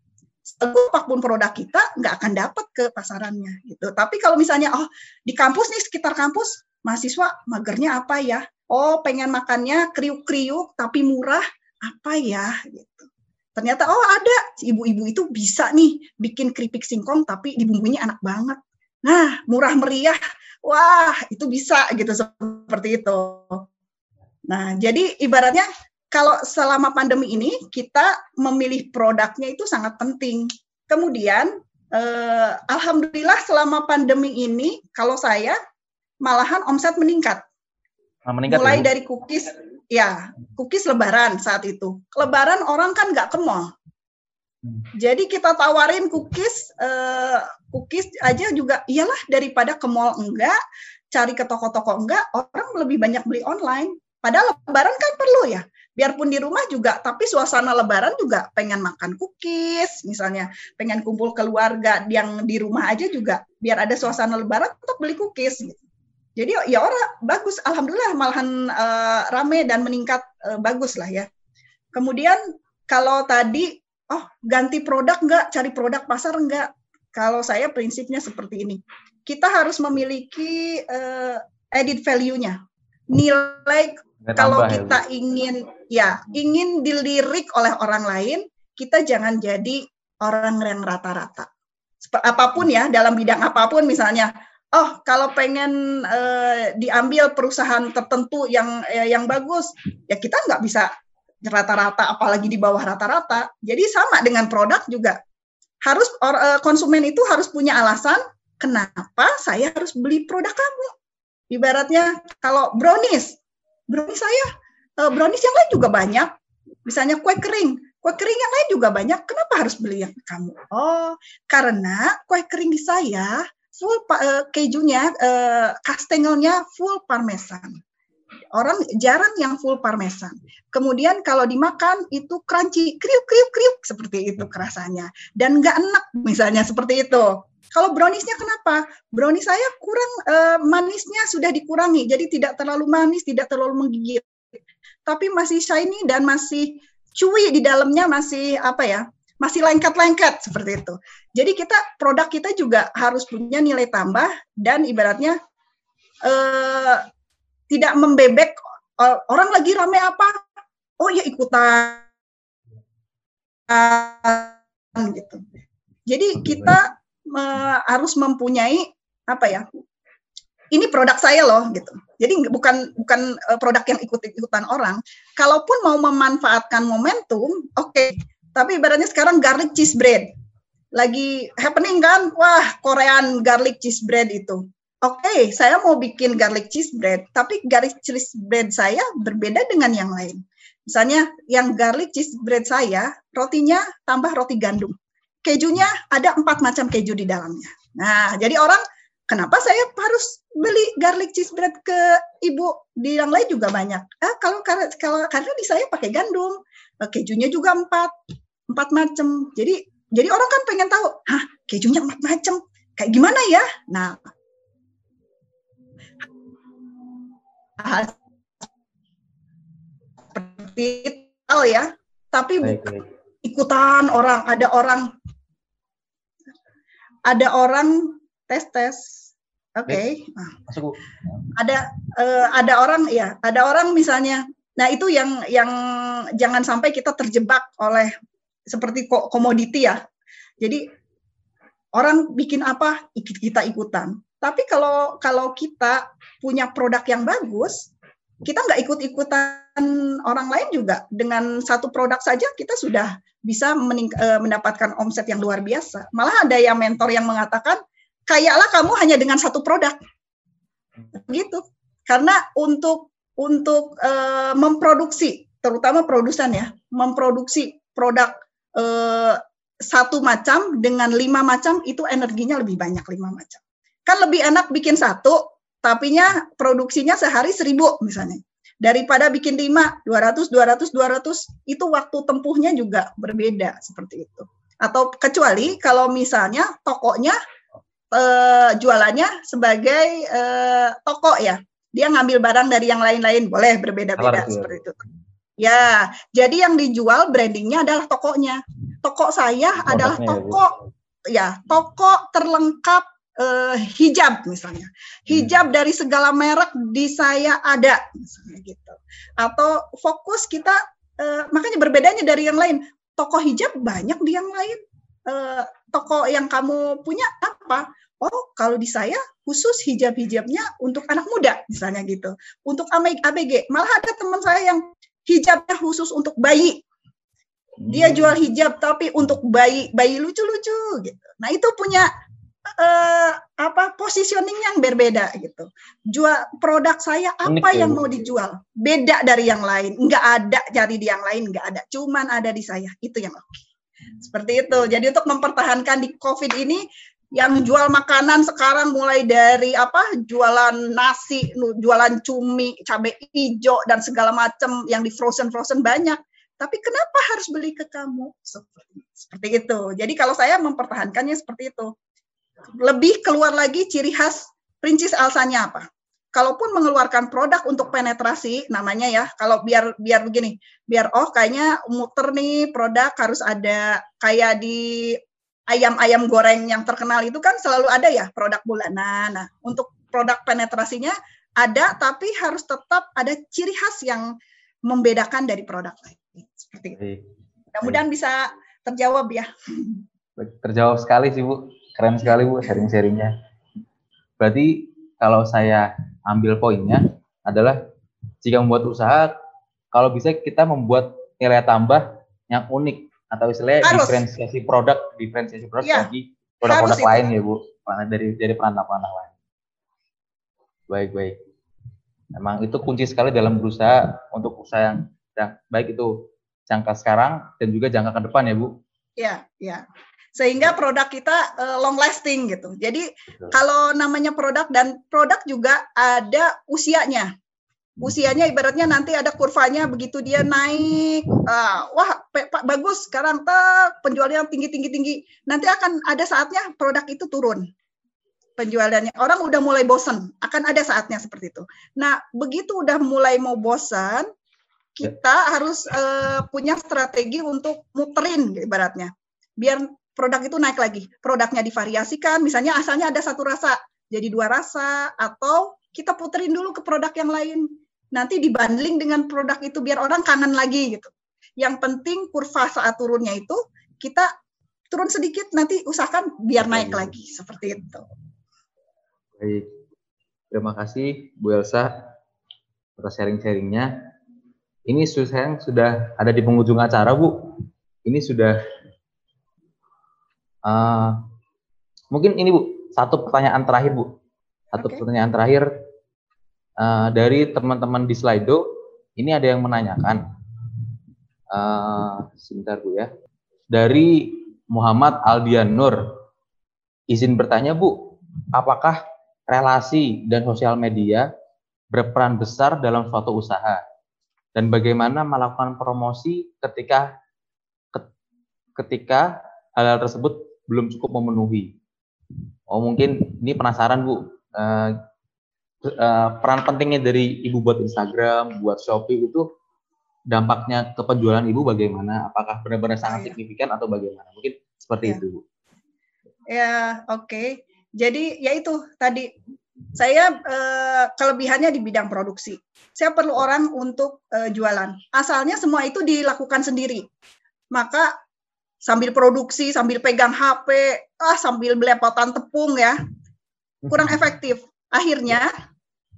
Apa pun produk kita nggak akan dapat ke pasarannya gitu. Tapi kalau misalnya oh di kampus nih sekitar kampus mahasiswa magernya apa ya? Oh pengen makannya kriuk-kriuk tapi murah apa ya gitu. Ternyata oh ada ibu-ibu itu bisa nih bikin keripik singkong tapi dibumbunya enak banget. Nah murah meriah, wah itu bisa gitu seperti itu. Nah, jadi ibaratnya kalau selama pandemi ini kita memilih produknya itu sangat penting. Kemudian, eh, alhamdulillah selama pandemi ini, kalau saya malahan omset meningkat. Nah, meningkat Mulai ya? dari cookies, ya cookies Lebaran saat itu. Lebaran orang kan nggak ke mall. Hmm. Jadi kita tawarin cookies, eh, cookies aja juga iyalah daripada ke mall enggak, cari ke toko-toko enggak, orang lebih banyak beli online. Padahal lebaran kan perlu ya. Biarpun di rumah juga, tapi suasana lebaran juga pengen makan cookies, misalnya pengen kumpul keluarga yang di rumah aja juga biar ada suasana lebaran untuk beli cookies gitu. Jadi ya orang bagus, alhamdulillah malahan uh, rame dan meningkat uh, bagus lah ya. Kemudian kalau tadi oh ganti produk enggak, cari produk pasar enggak? Kalau saya prinsipnya seperti ini. Kita harus memiliki uh, edit value-nya. Nilai kalau ya, kita ya. ingin ya ingin dilirik oleh orang lain, kita jangan jadi orang yang rata-rata. Apa pun ya dalam bidang apa pun misalnya, oh kalau pengen eh, diambil perusahaan tertentu yang eh, yang bagus, ya kita nggak bisa rata-rata, apalagi di bawah rata-rata. Jadi sama dengan produk juga harus or, eh, konsumen itu harus punya alasan kenapa saya harus beli produk kamu. Ibaratnya kalau brownies, brownies saya uh, brownies yang lain juga banyak. Misalnya kue kering kue kering yang lain juga banyak. Kenapa harus beli yang kamu? Oh karena kue kering di saya full uh, kejunya uh, kastengelnya full parmesan orang jarang yang full parmesan. Kemudian kalau dimakan itu crunchy, kriuk kriuk kriuk seperti itu kerasanya dan nggak enak misalnya seperti itu. Kalau browniesnya kenapa? Brownies saya kurang uh, manisnya sudah dikurangi, jadi tidak terlalu manis, tidak terlalu menggigit, tapi masih shiny dan masih chewy di dalamnya masih apa ya? Masih lengket-lengket seperti itu. Jadi kita produk kita juga harus punya nilai tambah dan ibaratnya uh, tidak membebek uh, orang lagi rame apa? Oh ya ikutan gitu. Jadi kita uh, harus mempunyai apa ya? Ini produk saya loh gitu. Jadi bukan bukan uh, produk yang ikut-ikutan orang. Kalaupun mau memanfaatkan momentum, oke. Okay. Tapi ibaratnya sekarang garlic cheese bread lagi happening kan? Wah, Korean garlic cheese bread itu. Oke, okay, saya mau bikin garlic cheese bread, tapi garlic cheese bread saya berbeda dengan yang lain. Misalnya yang garlic cheese bread saya, rotinya tambah roti gandum kejunya ada empat macam keju di dalamnya. Nah, jadi orang kenapa saya harus beli garlic cheese bread ke ibu di yang lain juga banyak. Ah, kalau kalau karena di saya pakai gandum, eh, kejunya juga empat empat macam. Jadi jadi orang kan pengen tahu, hah kejunya empat macam, kayak gimana ya? Nah, seperti itu ya. Tapi baik, baik. ikutan orang ada orang ada orang tes tes oke okay. ada uh, ada orang ya ada orang misalnya Nah, itu yang yang jangan sampai kita terjebak oleh seperti komoditi ya. Jadi orang bikin apa kita ikutan. Tapi kalau kalau kita punya produk yang bagus, kita nggak ikut-ikutan orang lain juga. Dengan satu produk saja kita sudah bisa eh, mendapatkan omset yang luar biasa. Malah ada yang mentor yang mengatakan, kayaklah kamu hanya dengan satu produk. Begitu. Karena untuk untuk uh, memproduksi, terutama produsen ya, memproduksi produk uh, satu macam dengan lima macam itu energinya lebih banyak lima macam. Kan lebih enak bikin satu, tapinya produksinya sehari seribu misalnya. Daripada bikin lima, dua ratus, dua ratus, dua ratus, itu waktu tempuhnya juga berbeda seperti itu. Atau kecuali kalau misalnya tokonya uh, jualannya sebagai uh, toko ya, dia ngambil barang dari yang lain-lain boleh berbeda-beda seperti itu. Ya, jadi yang dijual brandingnya adalah tokonya. Toko saya adalah toko ya, toko terlengkap uh, hijab misalnya. Hijab hmm. dari segala merek di saya ada misalnya gitu. Atau fokus kita uh, makanya berbedanya dari yang lain. Toko hijab banyak di yang lain. Uh, toko yang kamu punya apa? oh kalau di saya khusus hijab-hijabnya untuk anak muda misalnya gitu. Untuk ABG, malah ada teman saya yang hijabnya khusus untuk bayi. Dia hmm. jual hijab tapi untuk bayi bayi lucu-lucu gitu. Nah, itu punya uh, apa positioning yang berbeda gitu. Jual produk saya apa Unik, yang ya. mau dijual? Beda dari yang lain. Enggak ada cari di yang lain, enggak ada. Cuman ada di saya. Itu yang oke. Okay. Seperti itu. Jadi untuk mempertahankan di Covid ini yang jual makanan sekarang mulai dari apa jualan nasi, jualan cumi, cabai hijau dan segala macam yang di frozen frozen banyak. Tapi kenapa harus beli ke kamu? Seperti, seperti itu. Jadi kalau saya mempertahankannya seperti itu. Lebih keluar lagi ciri khas Princes Alsanya apa? Kalaupun mengeluarkan produk untuk penetrasi namanya ya, kalau biar biar begini, biar oh kayaknya muter nih produk harus ada kayak di ayam-ayam goreng yang terkenal itu kan selalu ada ya produk bulanan. Nah, untuk produk penetrasinya ada, tapi harus tetap ada ciri khas yang membedakan dari produk lain. Seperti itu. Mudah-mudahan bisa terjawab ya. *laughs* Terjawab sekali sih Bu, keren sekali Bu sharing-sharingnya. Berarti kalau saya ambil poinnya adalah jika membuat usaha, kalau bisa kita membuat nilai tambah yang unik atau istilahnya harus. diferensiasi produk, diferensiasi produk ya, bagi produk-produk lain ya Bu, dari dari perantau-perantau lain. Baik baik. Memang itu kunci sekali dalam berusaha untuk usaha yang, yang baik itu jangka sekarang dan juga jangka ke depan ya Bu. Iya, iya. Sehingga produk kita uh, long lasting gitu. Jadi kalau namanya produk dan produk juga ada usianya. Usianya ibaratnya nanti ada kurvanya begitu dia naik uh, wah pak bagus. Sekarang tak penjualannya tinggi tinggi tinggi nanti akan ada saatnya produk itu turun penjualannya. Orang udah mulai bosan akan ada saatnya seperti itu. Nah begitu udah mulai mau bosan kita harus uh, punya strategi untuk muterin ibaratnya. Biar produk itu naik lagi produknya divariasikan misalnya asalnya ada satu rasa jadi dua rasa atau kita puterin dulu ke produk yang lain nanti dibanding dengan produk itu biar orang kangen lagi gitu. Yang penting kurva saat turunnya itu kita turun sedikit nanti usahakan biar naik lagi seperti itu. Baik. Terima kasih Bu Elsa atas sharing-sharingnya. Ini sayang sudah ada di penghujung acara Bu. Ini sudah uh, mungkin ini Bu satu pertanyaan terakhir Bu. Satu okay. pertanyaan terakhir. Uh, dari teman-teman di Slido ini ada yang menanyakan. Uh, sebentar bu ya. Dari Muhammad Aldian Nur izin bertanya bu apakah relasi dan sosial media berperan besar dalam suatu usaha? Dan bagaimana melakukan promosi ketika ketika hal-hal tersebut belum cukup memenuhi. Oh mungkin ini penasaran bu, uh, uh, peran pentingnya dari ibu buat Instagram, buat Shopee itu dampaknya ke penjualan ibu bagaimana? Apakah benar-benar sangat oh, ya. signifikan atau bagaimana? Mungkin seperti ya. itu. Ya, oke. Okay. Jadi ya itu tadi saya uh, kelebihannya di bidang produksi. Saya perlu orang untuk uh, jualan. Asalnya semua itu dilakukan sendiri. Maka sambil produksi, sambil pegang HP, ah sambil belepotan tepung ya, kurang *laughs* efektif. Akhirnya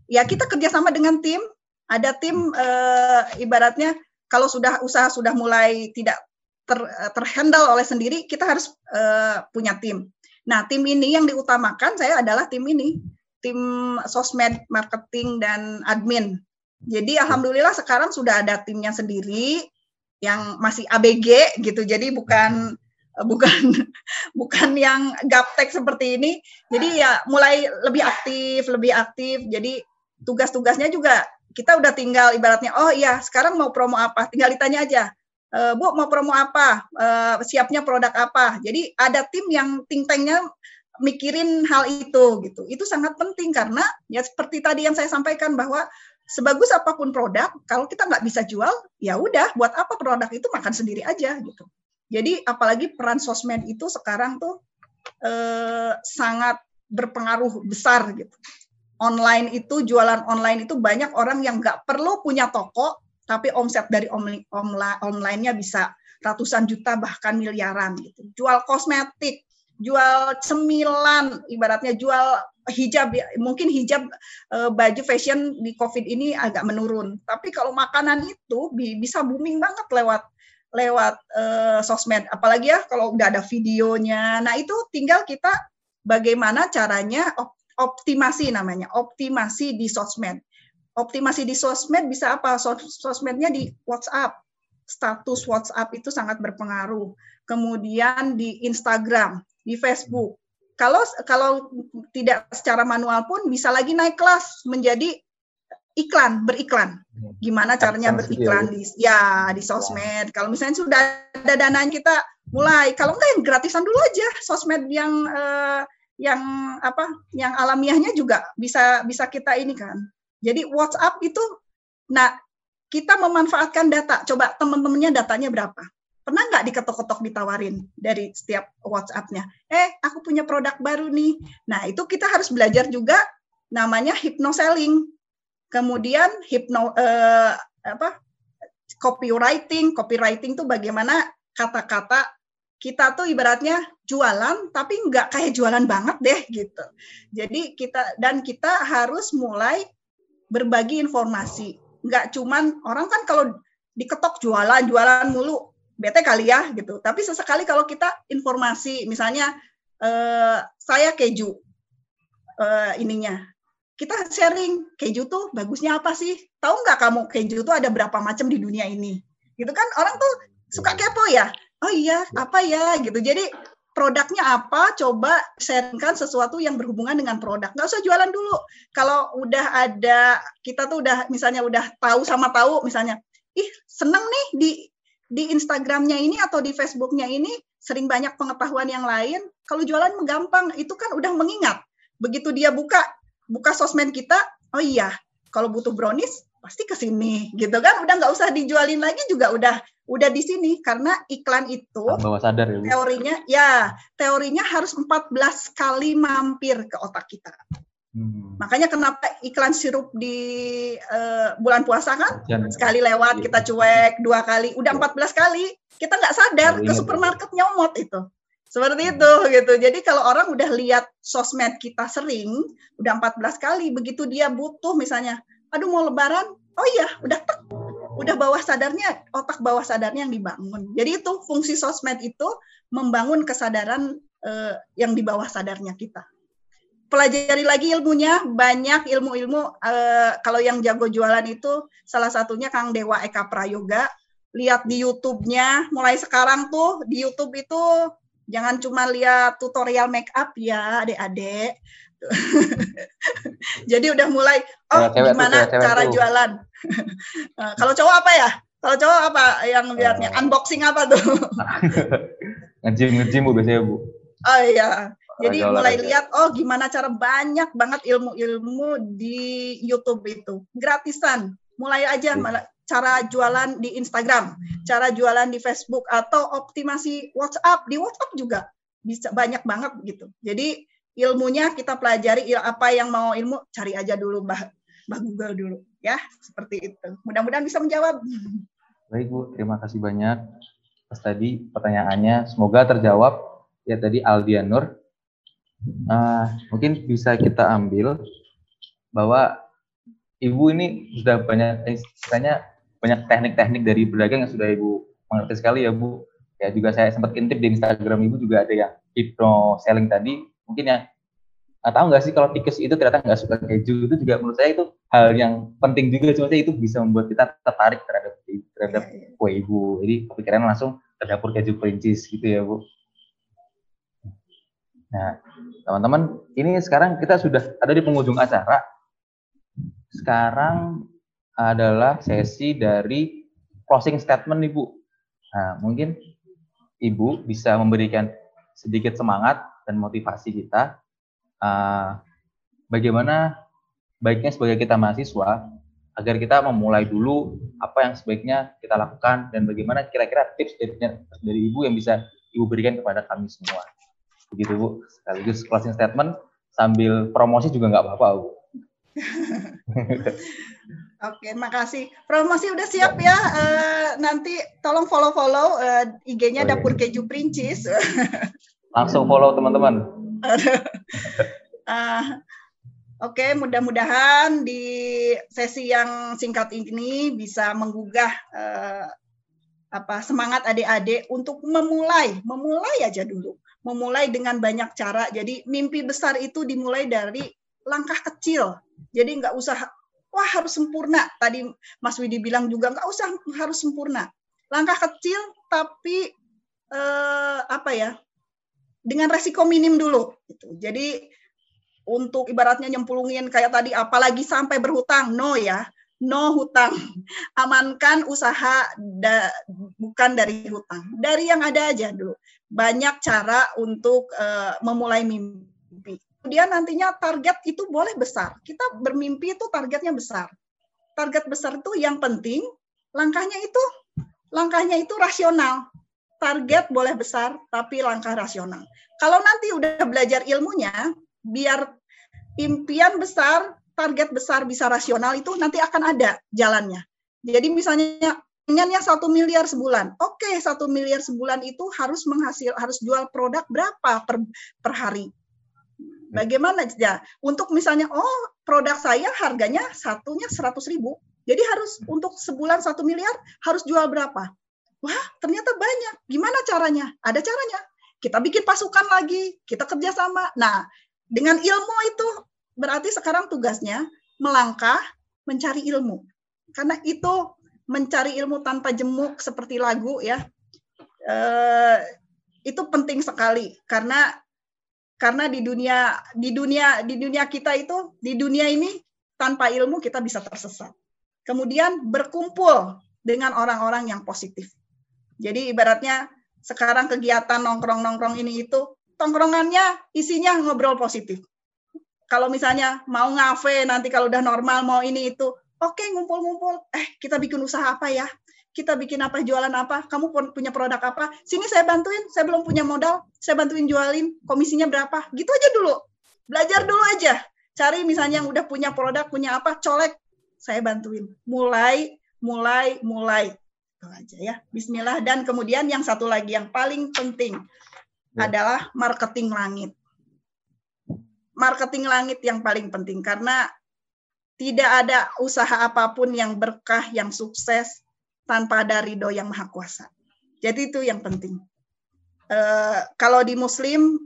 ya kita kerjasama dengan tim. Ada tim uh, ibaratnya kalau sudah usaha sudah mulai tidak ter, terhandle oleh sendiri, kita harus uh, punya tim. Nah, tim ini yang diutamakan saya adalah tim ini tim sosmed, marketing dan admin. Jadi alhamdulillah sekarang sudah ada timnya sendiri yang masih ABG gitu. Jadi bukan bukan *laughs* bukan yang gaptek seperti ini. Jadi ya mulai lebih aktif, lebih aktif. Jadi tugas-tugasnya juga kita udah tinggal ibaratnya oh iya sekarang mau promo apa? Tinggal ditanya aja. E, Bu mau promo apa? E, siapnya produk apa? Jadi ada tim yang ting tengnya mikirin hal itu gitu. Itu sangat penting karena ya seperti tadi yang saya sampaikan bahwa sebagus apa pun produk, kalau kita nggak bisa jual, ya udah buat apa produk itu makan sendiri aja gitu. Jadi apalagi peran sosmed itu sekarang tuh eh, sangat berpengaruh besar gitu. Online itu jualan online itu banyak orang yang nggak perlu punya toko, tapi omset dari online online-nya bisa ratusan juta bahkan miliaran gitu. Jual kosmetik, jual cemilan, ibaratnya jual hijab. Ya mungkin hijab e, baju fashion di covid ini agak menurun. Tapi kalau makanan itu bi bisa booming banget lewat lewat e, sosmed. Apalagi ya kalau udah ada videonya. Nah itu tinggal kita bagaimana caranya op optimasi namanya optimasi di sosmed. Optimasi di sosmed bisa apa? Sos sosmednya di WhatsApp. Status WhatsApp itu sangat berpengaruh. Kemudian di Instagram di Facebook. Kalau kalau tidak secara manual pun bisa lagi naik kelas menjadi iklan, beriklan. Gimana caranya beriklan di ya di sosmed. Kalau misalnya sudah ada dananya kita mulai. Kalau enggak yang gratisan dulu aja sosmed yang eh, yang apa? Yang alamiahnya juga bisa bisa kita ini kan. Jadi WhatsApp itu nah kita memanfaatkan data. Coba teman-temannya datanya berapa? Pernah nggak diketok-ketok ditawarin dari setiap WhatsApp-nya? Eh, aku punya produk baru nih. Nah, itu kita harus belajar juga namanya hypnoselling. Kemudian hipno eh, apa? copywriting. Copywriting tuh bagaimana kata-kata kita tuh ibaratnya jualan tapi nggak kayak jualan banget deh gitu. Jadi kita dan kita harus mulai berbagi informasi. Nggak cuman orang kan kalau diketok jualan, jualan mulu bete kali ya gitu. Tapi sesekali kalau kita informasi, misalnya eh, saya keju eh, ininya, kita sharing keju tuh bagusnya apa sih? Tahu nggak kamu keju tuh ada berapa macam di dunia ini? Gitu kan orang tuh suka kepo ya. Oh iya, apa ya gitu. Jadi produknya apa? Coba sharingkan sesuatu yang berhubungan dengan produk. Nggak usah jualan dulu. Kalau udah ada kita tuh udah misalnya udah tahu sama tahu misalnya, ih seneng nih di di Instagramnya ini atau di Facebooknya ini sering banyak pengetahuan yang lain. Kalau jualan gampang, itu kan udah mengingat. Begitu dia buka buka sosmed kita, oh iya, kalau butuh brownies pasti ke sini, gitu kan? Udah nggak usah dijualin lagi juga udah udah di sini karena iklan itu bawah sadar ya. Teorinya ya, teorinya harus 14 kali mampir ke otak kita. Hmm. Makanya kenapa iklan sirup di uh, bulan puasa kan Jangan. sekali lewat kita iya. cuek dua kali, udah 14 iya. kali kita nggak sadar ke supermarket nyomot itu. Seperti hmm. itu gitu. Jadi kalau orang udah lihat sosmed kita sering, udah 14 kali, begitu dia butuh misalnya, aduh mau lebaran, oh iya udah tek, udah bawah sadarnya, otak bawah sadarnya yang dibangun. Jadi itu fungsi sosmed itu membangun kesadaran uh, yang di bawah sadarnya kita pelajari lagi ilmunya banyak ilmu-ilmu uh, kalau yang jago jualan itu salah satunya Kang Dewa Eka Prayoga. Lihat di YouTube-nya mulai sekarang tuh di YouTube itu jangan cuma lihat tutorial make up ya adik-adik. *laughs* Jadi udah mulai oh cewek gimana tuh, cara tuh. jualan? Uh, *laughs* kalau cowok apa ya? Kalau cowok apa yang lihatnya? Uh, unboxing apa tuh? *laughs* Ngejim ngejim bu biasanya bu. Oh iya jadi mulai lihat oh gimana cara banyak banget ilmu-ilmu di YouTube itu. Gratisan. Mulai aja malah cara jualan di Instagram, cara jualan di Facebook atau optimasi WhatsApp. Di WhatsApp juga bisa banyak banget gitu. Jadi ilmunya kita pelajari apa yang mau ilmu cari aja dulu bah bah Google dulu ya. Seperti itu. Mudah-mudahan bisa menjawab. Baik Bu. Terima kasih banyak. Atas tadi pertanyaannya semoga terjawab. Ya tadi Aldianur uh, mungkin bisa kita ambil bahwa Ibu ini sudah banyak istilahnya banyak teknik-teknik dari berdagang yang sudah Ibu mengerti sekali ya Bu. Ya juga saya sempat intip di Instagram Ibu juga ada yang hypno selling tadi. Mungkin ya nggak tahu nggak sih kalau tikus itu ternyata nggak suka keju itu juga menurut saya itu hal yang penting juga. Cuma saya itu bisa membuat kita tertarik terhadap terhadap iya, iya. kue ibu. Jadi kepikiran langsung ke dapur keju perincis gitu ya bu. Nah teman-teman ini sekarang kita sudah ada di penghujung acara sekarang adalah sesi dari closing statement ibu nah mungkin ibu bisa memberikan sedikit semangat dan motivasi kita uh, bagaimana baiknya sebagai kita mahasiswa agar kita memulai dulu apa yang sebaiknya kita lakukan dan bagaimana kira-kira tips-tipsnya dari Ibu yang bisa Ibu berikan kepada kami semua. Begitu Bu, sekaligus closing statement sambil promosi juga nggak apa-apa Bu. *laughs* Oke, makasih. Promosi udah siap ya. Uh, nanti tolong follow-follow uh, IG-nya oh, iya. Dapur Keju Princis. *laughs* Langsung follow teman-teman. uh, *laughs* Oke, okay, mudah-mudahan di sesi yang singkat ini bisa menggugah uh, apa semangat adik-adik untuk memulai, memulai aja dulu, memulai dengan banyak cara. Jadi mimpi besar itu dimulai dari langkah kecil. Jadi nggak usah wah harus sempurna. Tadi Mas Widi bilang juga nggak usah harus sempurna. Langkah kecil tapi eh, apa ya? dengan resiko minim dulu. Gitu. Jadi untuk ibaratnya nyempulungin kayak tadi, apalagi sampai berhutang, no ya, no hutang. *laughs* Amankan usaha da, bukan dari hutang, dari yang ada aja dulu. Banyak cara untuk uh, memulai mimpi. Kemudian nantinya target itu boleh besar. Kita bermimpi itu targetnya besar. Target besar itu yang penting langkahnya itu langkahnya itu rasional target boleh besar, tapi langkah rasional. Kalau nanti udah belajar ilmunya, biar impian besar, target besar bisa rasional itu nanti akan ada jalannya. Jadi misalnya pengennya satu miliar sebulan, oke satu miliar sebulan itu harus menghasil harus jual produk berapa per per hari. Bagaimana ya? Untuk misalnya, oh produk saya harganya satunya seratus ribu, jadi harus untuk sebulan satu miliar harus jual berapa? Wah, ternyata banyak. Gimana caranya? Ada caranya. Kita bikin pasukan lagi, kita kerjasama. Nah, dengan ilmu itu berarti sekarang tugasnya melangkah mencari ilmu. Karena itu mencari ilmu tanpa jemuk seperti lagu ya, eh, itu penting sekali karena karena di dunia di dunia di dunia kita itu di dunia ini tanpa ilmu kita bisa tersesat. Kemudian berkumpul dengan orang-orang yang positif. Jadi ibaratnya sekarang kegiatan nongkrong-nongkrong ini itu tongkrongannya isinya ngobrol positif. Kalau misalnya mau ngafe nanti kalau udah normal mau ini itu, oke okay, ngumpul-ngumpul. Eh kita bikin usaha apa ya? Kita bikin apa jualan apa? Kamu punya produk apa? Sini saya bantuin. Saya belum punya modal. Saya bantuin jualin. Komisinya berapa? Gitu aja dulu. Belajar dulu aja. Cari misalnya yang udah punya produk, punya apa, colek. Saya bantuin. Mulai, mulai, mulai itu aja ya. Bismillah dan kemudian yang satu lagi yang paling penting ya. adalah marketing langit. Marketing langit yang paling penting karena tidak ada usaha apa pun yang berkah, yang sukses tanpa ada ridho yang maha kuasa. Jadi itu yang penting. E, kalau di Muslim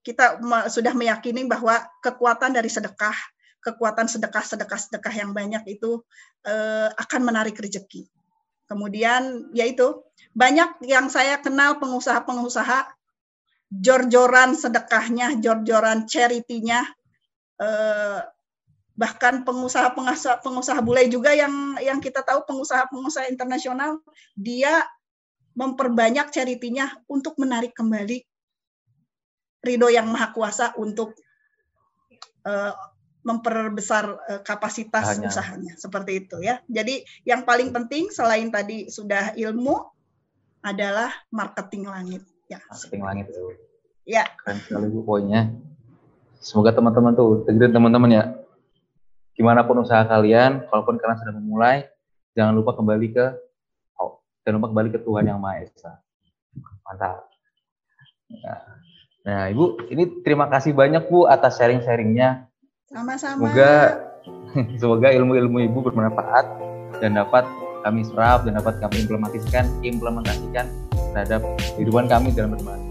kita sudah meyakini bahwa kekuatan dari sedekah, kekuatan sedekah, sedekah, sedekah yang banyak itu e, akan menarik rezeki. Kemudian yaitu banyak yang saya kenal pengusaha-pengusaha jor-joran sedekahnya, jor-joran charity-nya, eh, bahkan pengusaha-pengusaha pengusaha bule juga yang yang kita tahu pengusaha-pengusaha internasional dia memperbanyak charity-nya untuk menarik kembali ridho yang maha kuasa untuk eh, memperbesar uh, kapasitas Hanya. usahanya seperti itu ya. Jadi yang paling penting selain tadi sudah ilmu adalah marketing langit ya. Marketing langit. Ya. Keren sekali Bu poinnya. semoga teman-teman tuh dengerin teman-teman ya gimana pun usaha kalian kalaupun kalian sudah memulai jangan lupa kembali ke oh, jangan lupa kembali ke Tuhan yang Maha Esa. Mantap. Nah, nah ibu ini terima kasih banyak bu atas sharing-sharingnya. Sama-sama. Semoga *laughs* semoga ilmu-ilmu ibu bermanfaat dan dapat kami serap dan dapat kami implementasikan implementasikan terhadap kehidupan kami dalam bermasyarakat